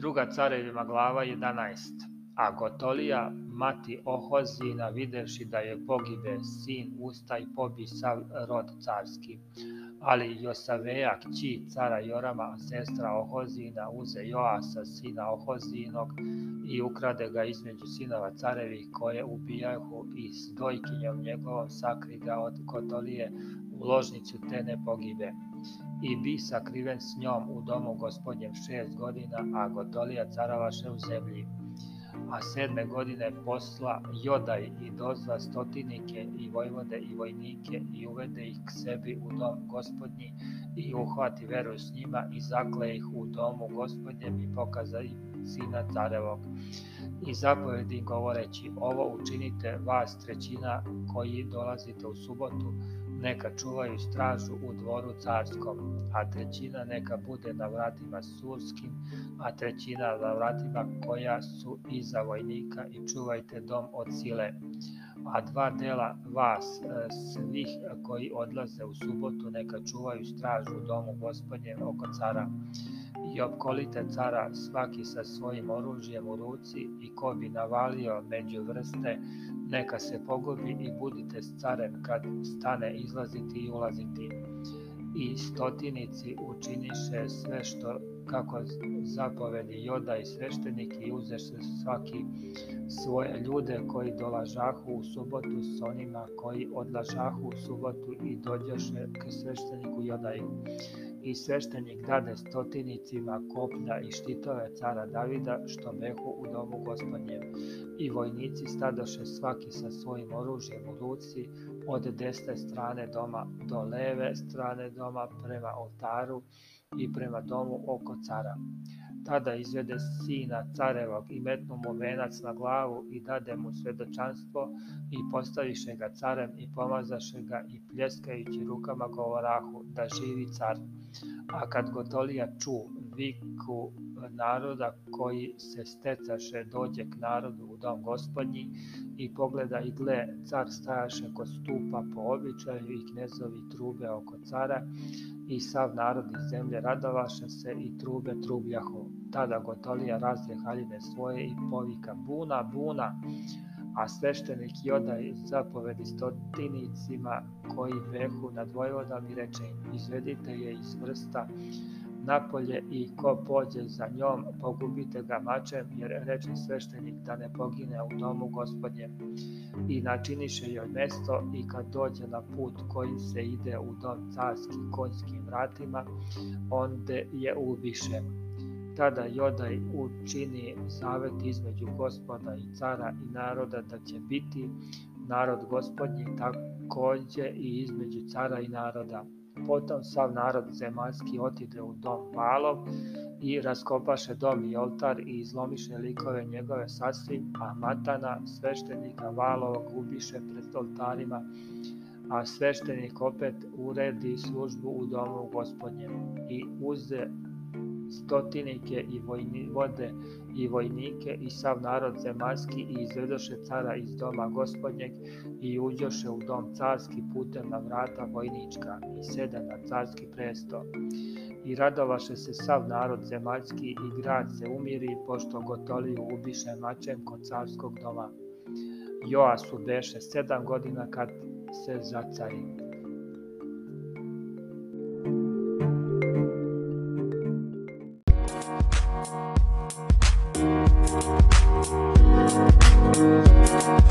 druga carevima glava 11. A Gotolija, mati Ohozina, videvši da je pogibe sin, ustaj i pobi sav rod carski. Ali Josaveja, kći cara Jorama, sestra Ohozina, uze Joasa, sina Ohozinog, i ukrade ga između sinova carevih koje ubijahu i s dojkinjom njegovom sakri ga od Gotolije u ložnicu te ne pogibe i bi sakriven s njom u domu gospodnjem šest godina, a Gotolija caravaše u zemlji. A sedme godine posla Jodaj i dozva stotinike i vojvode i vojnike i uvede ih k sebi u dom gospodnji i uhvati veru s njima i zakle ih u domu gospodnjem i pokaza im sina carevog. I zapovedi govoreći ovo učinite vas trećina koji dolazite u subotu neka čuvaju stražu u dvoru carskom, a trećina neka bude na vratima surskim, a trećina na vratima koja su iza vojnika i čuvajte dom od sile. A dva dela vas, e, svih koji odlaze u subotu, neka čuvaju stražu u domu gospodnje oko cara i opkolite cara svaki sa svojim oružjem u ruci i ko bi navalio među vrste, neka se pogobi i budite s carem kad stane izlaziti i ulaziti. I stotinici učiniše sve što kako zapovedi Joda i sveštenik i uzeše svaki svoje ljude koji dolažahu u subotu s onima koji odlažahu u subotu i dođoše k svešteniku Jodaju. I sveštenik dade stotinicima kopna i štitove cara Davida što behu u domu gospodnjem. I vojnici stadoše svaki sa svojim oružjem u ruci od desne strane doma do leve strane doma prema oltaru i prema domu oko cara. Tada izvede sina carevog i metnu mu venac na glavu i dade mu svedočanstvo i postaviše ga carem i pomazaše ga i pljeskajući rukama govorahu da živi car. A kad Gotolija ču viku e, naroda koji se stecaše dođe k narodu u dom gospodnji i pogleda i gle car stajaše kod stupa po običaju i knezovi trube oko cara i sav narod iz zemlje radovaše se i trube trubljahu. Tada Gotolija razje haljine svoje i povika buna, buna, a sveštenik Joda zapovedi stotinicima koji behu nad Vojvodom i reče izvedite je iz vrsta napolje i ko pođe za njom, pogubite ga mačem, jer reče sveštenik da ne pogine u domu gospodnje. I načiniše joj mesto i kad dođe na put kojim se ide u dom carski konjskim vratima, onde je ubiše. Tada Jodaj učini savet između gospoda i cara i naroda da će biti narod gospodnji takođe i između cara i naroda. Potom sav narod zemaljski otide u dom Valov i raskopaše dom i oltar i izlomiše likove njegove sasvim, a Matana, sveštenika Valova, ubiše pred oltarima, a sveštenik opet uredi službu u domu gospodnjem i uze stotinike i vojni, vode i vojnike i sav narod zemaljski i izvedoše cara iz doma gospodnjeg i uđoše u dom carski putem na vrata vojnička i sede na carski presto. I radovaše se sav narod zemaljski i grad se umiri pošto Gotoliju ubiše mačem kod carskog doma. Joasu beše sedam godina kad se zacari. Thank you.